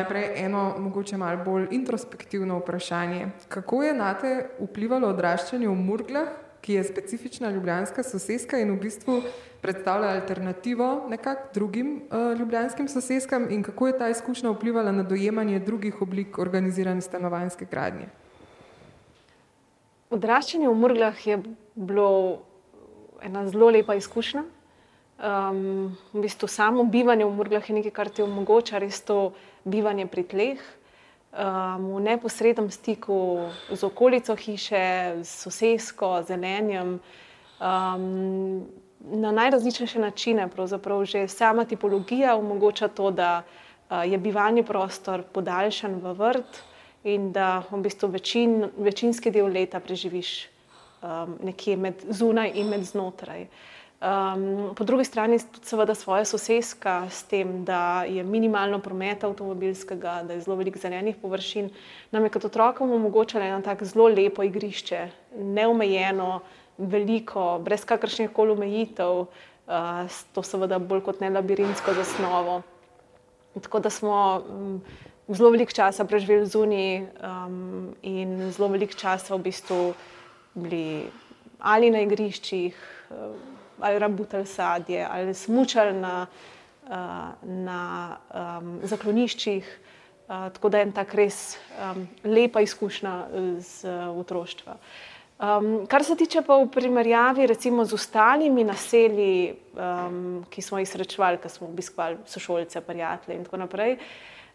najprej eno, mogoče malo bolj introspektivno vprašanje. Kako je na te vplivalo odraščanje v Murglah, ki je specifična ljubljanska sosedska in v bistvu predstavlja alternativo nekak drugim uh, ljubljanskim sosedskam in kako je ta izkušnja vplivala na dojemanje drugih oblik organizirane stanovanjske gradnje? Odraščanje v Murglah je bilo ena zelo lepa izkušnja. Um, v bistvu samo bivanje v Murglah je nekaj, kar ti omogoča res to bivanje pri tleh, um, v neposrednem stiku z okolico hiše, s sosedsko, zelenjem, um, na najrazličnejše načine. Pravzaprav že sama tipologija omogoča to, da uh, je bivalni prostor podaljšan v vrt in da v bistvu večin, večinski del leta preživiš um, nekje med zunaj in med znotraj. Um, po drugi strani tudi seveda svoja sosedska s tem, da je minimalno prometa avtomobilskega, da je zelo veliko zelenih površin, nam je kot otrokom omogočala eno tako zelo lepo igrišče, neomejeno, veliko, brez kakršnih koli omejitev, uh, to seveda bolj kot ne labirintsko zasnovo. Tako da smo um, zelo veliko časa preživeli zunaj um, in zelo veliko časa v bistvu bili ali na igriščih. Um, ali rabutali sadje, ali smučali na, uh, na um, zakloniščih. Uh, tako da je en tak res um, lepa izkušnja z uh, otroštva. Um, kar se tiče pa v primerjavi recimo z ostalimi naselji, um, ki smo jih srečevali, ko smo obiskovali sošolce, prijatelje in tako naprej,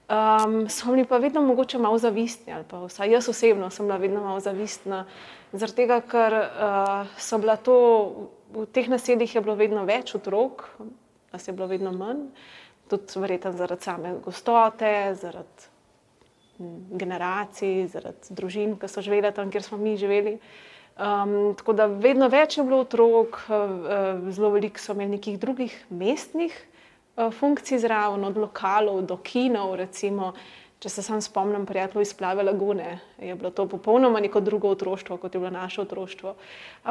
um, so bili pa vedno mogoče malo zavistni, ali pa vsaj jaz osebno sem bila vedno malo zavistna, zaradi tega, ker uh, so bila to v teh naseljih je bilo vedno več otrok, nas je bilo vedno manj, tudi verjetno zaradi same gostote, zaradi generacij, zaradi družin, ki so živele tam, kjer smo mi živeli. Um, tako da vedno več je bilo otrok, zelo veliko so imeli nekih drugih mestnih uh, funkcij zraven, od lokalov do kinov, recimo. Če se sam spomnim, prijatelj iz Plave Lagune, je bilo to popolnoma neko drugo otroštvo, kot je bilo naše otroštvo.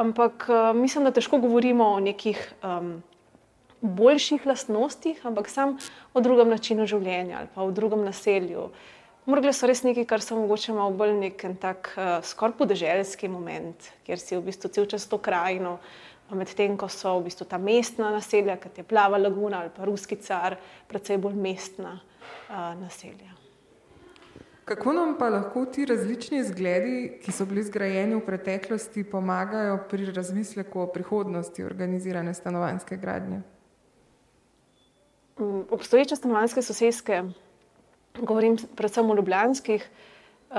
Ampak uh, mislim, da težko govorimo o nekih um, boljših lastnostih, ampak sam o drugem načinu življenja ali pa o drugem naselju. Morgle so res nekaj, kar so mogoče malo bolj nek tak uh, skoraj podeželski moment, kjer si v bistvu cel čas to krajino. Medtem ko so v bistvu ta mestna naselja, kot je Plava Laguna ali pa Ruski car, predvsej bolj mestna uh, naselja. Kako nam pa lahko ti različni zgledi, ki so bili zgrajeni v preteklosti, pomagajo pri razmisleku o prihodnosti organizirane stanovanske gradnje? Mm, obstoječe stanovanske sosedske, govorim predvsem o ljubljanskih, uh,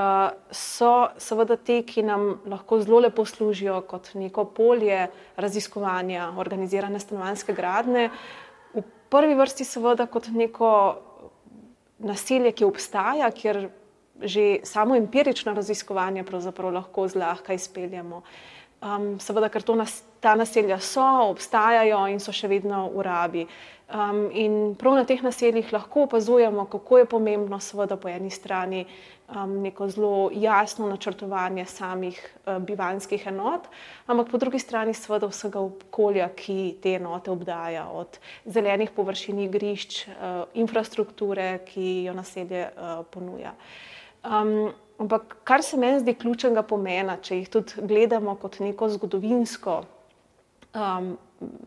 so seveda te, ki nam lahko zelo lepo služijo kot neko polje raziskovanja organizirane stanovanske gradnje. V prvi vrsti seveda kot neko naselje, ki obstaja, kjer že samo empirično raziskovanje lahko zlahka izpeljemo. Um, seveda, ker nas, ta naselja so, obstajajo in so še vedno v rabi. Um, in prav na teh naseljih lahko opazujemo, kako je pomembno, seveda, po eni strani um, neko zelo jasno načrtovanje samih uh, bivanskih enot, ampak po drugi strani, seveda, vsega okolja, ki te enote obdaja, od zelenih površin, igrišč, uh, infrastrukture, ki jo naselje uh, ponuja. Um, ampak kar se meni zdi ključnega pomena, če jih tudi gledamo kot neko zgodovinsko, um,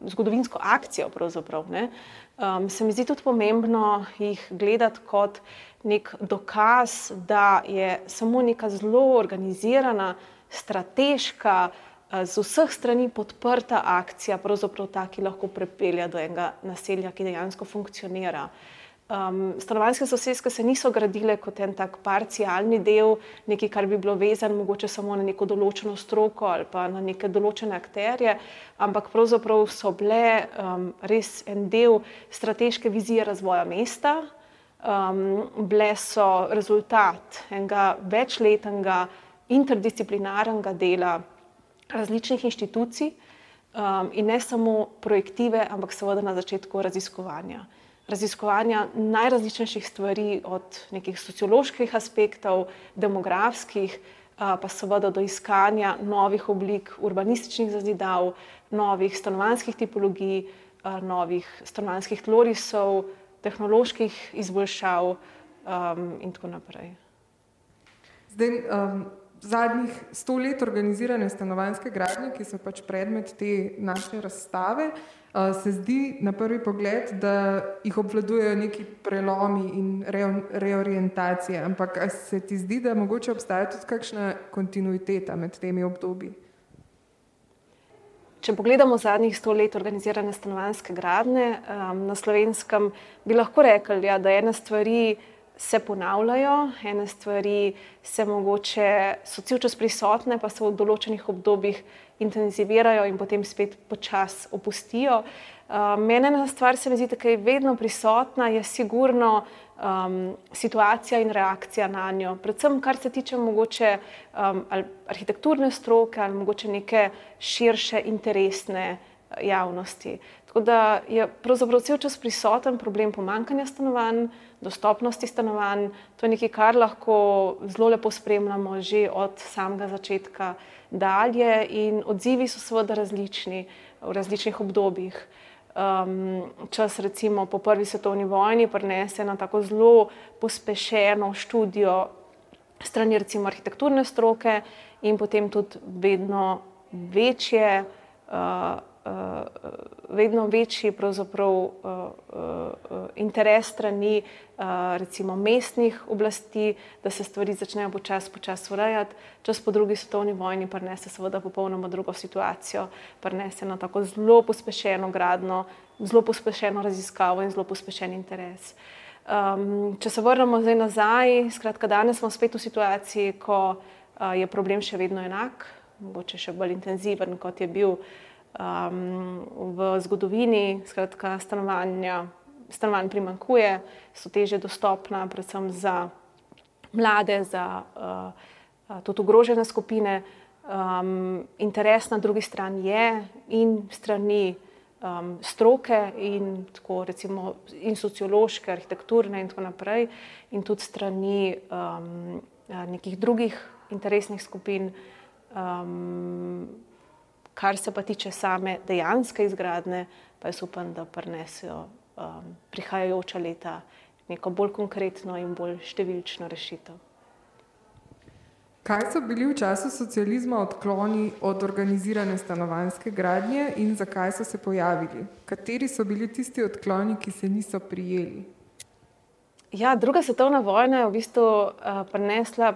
zgodovinsko akcijo, um, se mi zdi tudi pomembno jih gledati kot nek dokaz, da je samo neka zelo organizirana, strateška, z vseh strani podprta akcija, pravzaprav ta, ki lahko prepelja do enega naselja, ki dejansko funkcionira. Um, stanovanske sosedske se niso gradile kot en tak parcialni del, nekaj, kar bi bilo vezano mogoče samo na neko določeno stroko ali pa na neke določene akterje, ampak pravzaprav so bile um, res en del strateške vizije razvoja mesta, um, bile so rezultat enega večletnega interdisciplinarnega dela različnih inštitucij um, in ne samo projektive, ampak seveda na začetku raziskovanja raziskovanja najrazličnejših stvari, od nekih socioloških aspektov, demografskih, pa seveda do iskanja novih oblik urbanističnih zazidav, novih stanovanjskih tipologij, novih stanovanjskih tlorisov, tehnoloških izboljšav in tako naprej. Zdaj, um, zadnjih sto let organizirane stanovanske gradnje, ki so pač predmet te naše razstave, uh, se zdi na prvi pogled, da jih obvladujejo neki prelomi in re reorientacije. Ampak se ti zdi, da mogoče obstaja tudi kakšna kontinuiteta med temi obdobji? Če pogledamo zadnjih sto let organizirane stanovanske gradnje um, na slovenskem, bi lahko rekli, ja, da ena stvari se ponavljajo, ene stvari se mogoče so cel čas prisotne, pa se v določenih obdobjih intenzivirajo in potem spet počasi opustijo. Uh, Mene ena stvar se mi zdi, da je vedno prisotna, je sigurno um, situacija in reakcija na njo. Predvsem, kar se tiče mogoče um, arhitekturne stroke ali mogoče neke širše interesne javnosti. Tako da je pravzaprav cel čas prisoten problem pomankanja stanovanj, dostopnosti stanovanj. To je nekaj, kar lahko zelo lepo spremljamo že od samega začetka dalje, in odzivi so seveda različni v različnih obdobjih. Um, čas, recimo po prvi svetovni vojni, prenese na tako zelo pospešeno študijo strani recimo arhitekturne stroke, in potem tudi vedno večje. Uh, vedno večji uh, uh, interes strani uh, recimo mestnih oblasti, da se stvari začnejo počasi počas urejati. Čas po drugi svetovni vojni prenese seveda popolnoma drugo situacijo, prenese na tako zelo pospešeno gradno, zelo pospešeno raziskavo in zelo pospešen interes. Um, če se vrnemo zdaj nazaj, skratka, danes smo spet v situaciji, ko uh, je problem še vedno enak, mogoče še bolj intenziven, kot je bil uh, um, v zgodovini, skratka, stanovanja, stanovanj primankuje, so teže dostopna, predvsem za mlade, za uh, tudi ogrožene skupine. Um, interes na drugi strani je in strani um, stroke, in, tako, recimo, in sociološke, arhitekturne, in tako naprej, in tudi strani um, nekih drugih interesnih skupin. Um, Kar se pa tiče same dejanske izgradnje, pa jaz upam, da prenesijo um, prihajajoča leta neko bolj konkretno in bolj številčno rešitev. Kaj so bili v času socializma odkloni od organizirane stanovanske gradnje in zakaj so se pojavili? Kateri so bili tisti odkloni, ki se niso prijeli? Ja, druga svetovna vojna je v bistvu uh, prinesla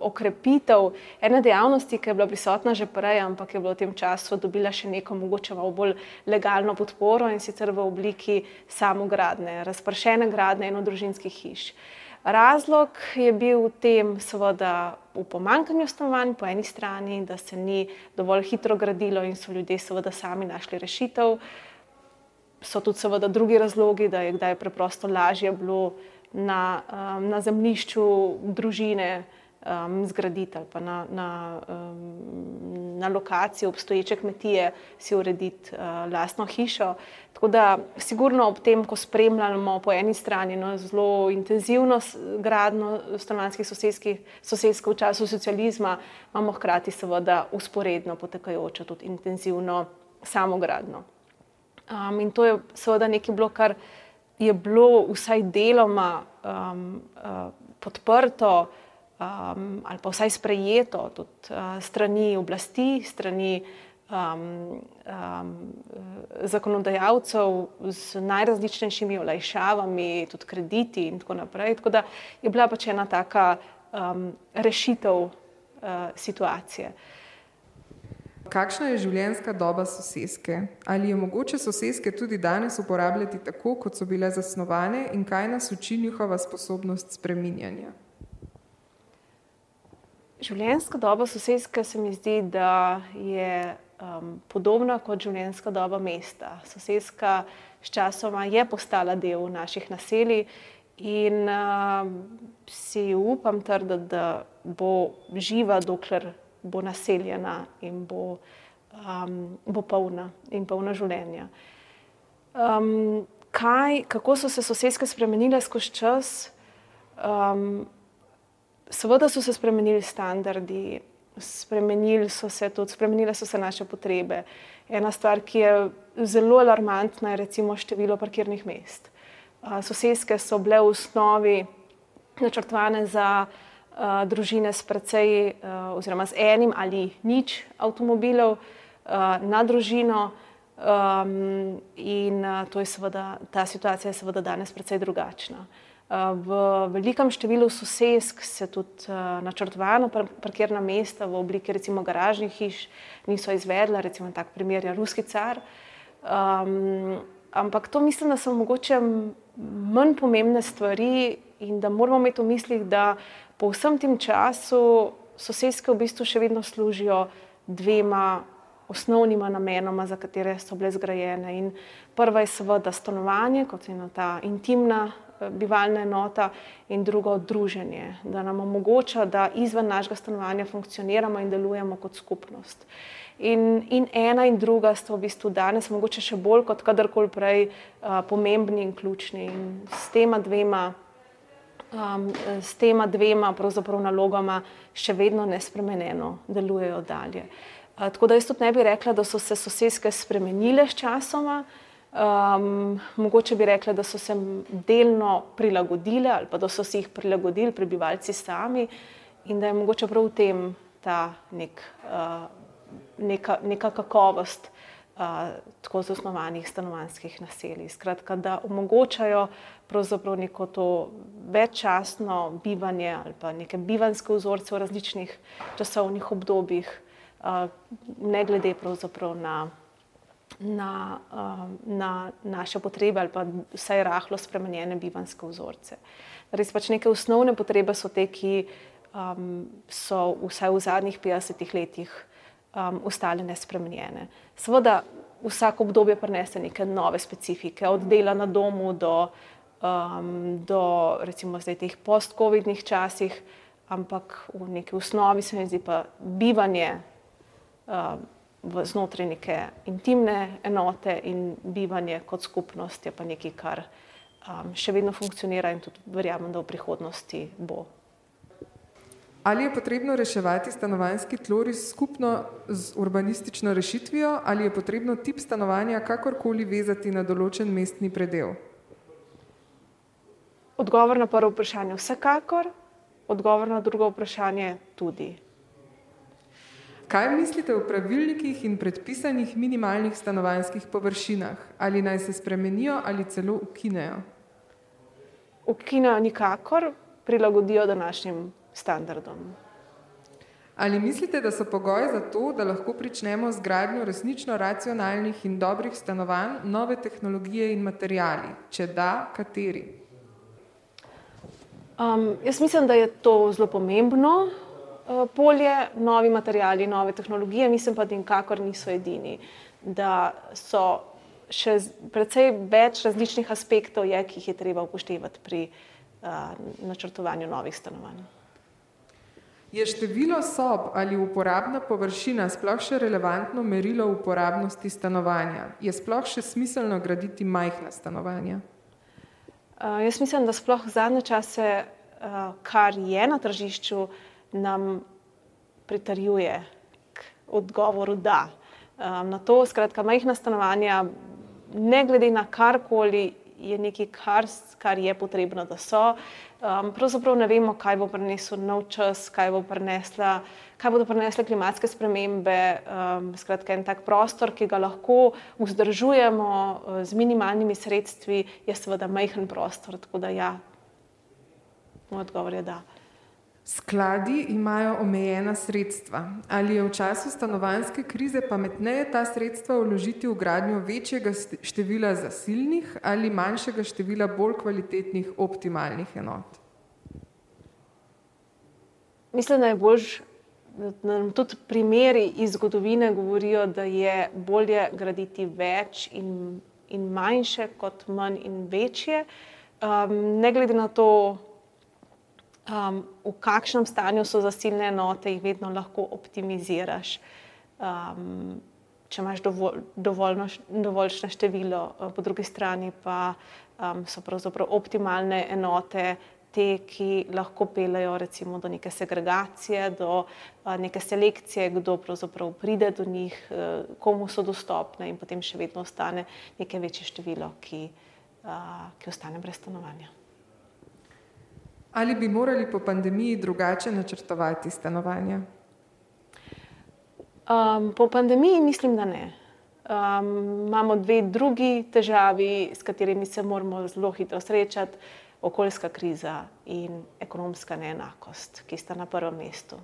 okrepitev ene dejavnosti, ki je bila prisotna že prej, ampak je bila v tem času dobila še neko mogoče bolj legalno podporo in sicer v obliki samogradne, razpršene gradne enodružinskih hiš. Razlog je bil v tem, seveda, v pomankanju stanovanj po eni strani, da se ni dovolj hitro gradilo in so ljudje seveda sami našli rešitev. So tudi seveda drugi razlogi, da je kdaj preprosto lažje bilo na, um, na zemljišču družine um, zgraditi ali pa na, na, um, na lokaciji obstoječe kmetije si urediti uh, lastno hišo. Tako da, sigurno ob tem, ko spremljamo po eni strani no, zelo intenzivno gradno stanovanjskih sosedskih v času socializma, imamo hkrati seveda usporedno potekajočo tudi intenzivno samogradno. Um, in to je seveda nekaj bilo, kar je bilo vsaj deloma um, uh, podprto um, ali pa vsaj sprejeto tudi uh, strani oblasti, strani um, um, zakonodajalcev z najrazličnejšimi olajšavami, tudi krediti in tako naprej. Tako da je bila pač ena taka um, rešitev uh, situacije. Kakšna je življenjska doba sosedske? Ali je mogoče sosedske tudi danes uporabljati tako, kot so bile zasnovane, in kaj nas uči njihova sposobnost spreminjanja? Življenjska doba sosedske se mi zdi, da je um, podobna kot življenjska doba mesta. Sosedska sčasoma je postala del naših naselij in uh, si upam trditi, da bo živa, dokler bo naseljena in bo, um, bo polna in polna življenja. Um, kaj, kako so se sosedske spremenile skozi čas? Um, Seveda so se spremenili standardi, spremenili so se tudi, spremenile so se naše potrebe. Ena stvar, ki je zelo alarmantna, je recimo število parkirnih mest. Sosedske so bile v osnovi načrtovane za uh, družine s precej, uh, oziroma z enim ali nič avtomobilov uh, na družino. Um, in uh, je seveda, ta situacija je seveda danes precej drugačna. Uh, v velikem številu sosedsk se tudi uh, načrtovano parkirna mesta v obliki recimo garažnih hiš niso izvedla, recimo tak primer je ruski car. Um, ampak to mislim, da so mogoče manj pomembne stvari in da moramo imeti v mislih, da po vsem tem času sosedske v bistvu še vedno služijo dvema osnovnima namenoma, za katere so bile zgrajene. In prva je seveda stanovanje, kot je ta intimna eh, bivalna enota, in drugo druženje, da nam omogoča, da izven našega stanovanja funkcioniramo in delujemo kot skupnost. In, in ena in druga sta v bistvu danes, mogoče še bolj kot kadarkoli prej, uh, pomembni in ključni. In s tema dvema, um, s tema dvema nalogama še vedno nespremenjeno delujejo dalje. Uh, tako da jaz tudi ne bi rekla, da so se sosedske spremenile s časoma. Um, mogoče bi rekla, da so se delno prilagodile ali pa da so si jih prilagodili prebivalci sami in da je mogoče prav v tem ta nek. Uh, neka, neka kakovost uh, tako zasnovanih stanovanjskih naselij. Skratka, da omogočajo pravzaprav neko to veččasno bivanje ali pa neke bivanske vzorce v različnih časovnih obdobjih, uh, ne glede pravzaprav na. Na, na naše potrebe, ali pa vsaj rahlo spremenjene bivanske vzorce. Res pač neke osnovne potrebe so te, ki um, so vsaj v zadnjih 50 letih um, ostale nespremenjene. Seveda, vsak obdobje prinese neke nove specifike, od dela na domu do, um, do recimo zdaj teh post-covidnih časih, ampak v neki osnovi se mi zdi pa bivanje um, znotraj neke intimne enote in bivanje kot skupnost je pa nekaj, kar um, še vedno funkcionira in tudi verjamem, da v prihodnosti bo. Ali je potrebno reševati stanovanjski tloris skupno z urbanistično rešitvijo, ali je potrebno tip stanovanja kakorkoli vezati na določen mestni predel? Odgovor na prvo vprašanje je vsekakor, odgovor na drugo vprašanje tudi. Kaj mislite o pravilnikih in predpisanih minimalnih stanovanjskih površinah? Ali naj se spremenijo ali celo ukinejo? Ukinejo nikakor, prilagodijo današnjim standardom. Ali mislite, da so pogoji za to, da lahko pričnemo z gradnjo resnično racionalnih in dobrih stanovanj, nove tehnologije in materijali? Če da, kateri? Um, jaz mislim, da je to zelo pomembno polje, novi materijali, nove tehnologije, mislim pa, da nikakor niso edini. Da so še precej več različnih aspektov, je, ki jih je treba upoštevati pri uh, načrtovanju novih stanovanj. Je število sob ali uporabna površina sploh še relevantno merilo uporabnosti stanovanja? Je sploh še smiselno graditi majhna stanovanja? Uh, jaz mislim, da sploh zadnje čase, uh, kar je na tržišču, nam pritarjuje k odgovoru da. Um, na to, skratka, majhna stanovanja, ne glede na karkoli, je nekaj, kar, kar je potrebno, da so. Um, pravzaprav ne vemo, kaj bo prinesel nov čas, kaj, bo prinesla, kaj bodo prinesle klimatske spremembe. Um, skratka, en tak prostor, ki ga lahko vzdržujemo uh, z minimalnimi sredstvi, je seveda majhen prostor. Tako da ja, moj odgovor je da. Skladi imajo omejena sredstva. Ali je v času stanovanjske krize pametneje ta sredstva vložiti v gradnjo večjega števila zasilnih ali manjšega števila bolj kvalitetnih optimalnih enot? Mislim, da je bolj, da nam tudi primeri iz zgodovine govorijo, da je bolje graditi več in, in manjše, kot manj in večje. Um, ne glede na to, um, v kakšnem stanju so zasilne enote, jih vedno lahko optimiziraš. Um, če imaš dovolj, dovoljno, dovoljšne število, uh, po drugi strani pa um, so pravzaprav optimalne enote. Te, ki lahko pelejo recimo, do neke segregacije, do a, uh, neke selekcije, kdo pravzaprav pride do njih, a, uh, komu so dostopne, in potem še vedno ostane nekaj večje število, ki, a, ki ostane brez stanovanja. Ali bi morali po pandemiji drugače načrtovati stanovanja? Um, po pandemiji mislim, da ne. Um, imamo dve drugi težavi, s katerimi se moramo zelo hitro srečati: okoljska kriza in ekonomska neenakost, ki sta na prvem mestu.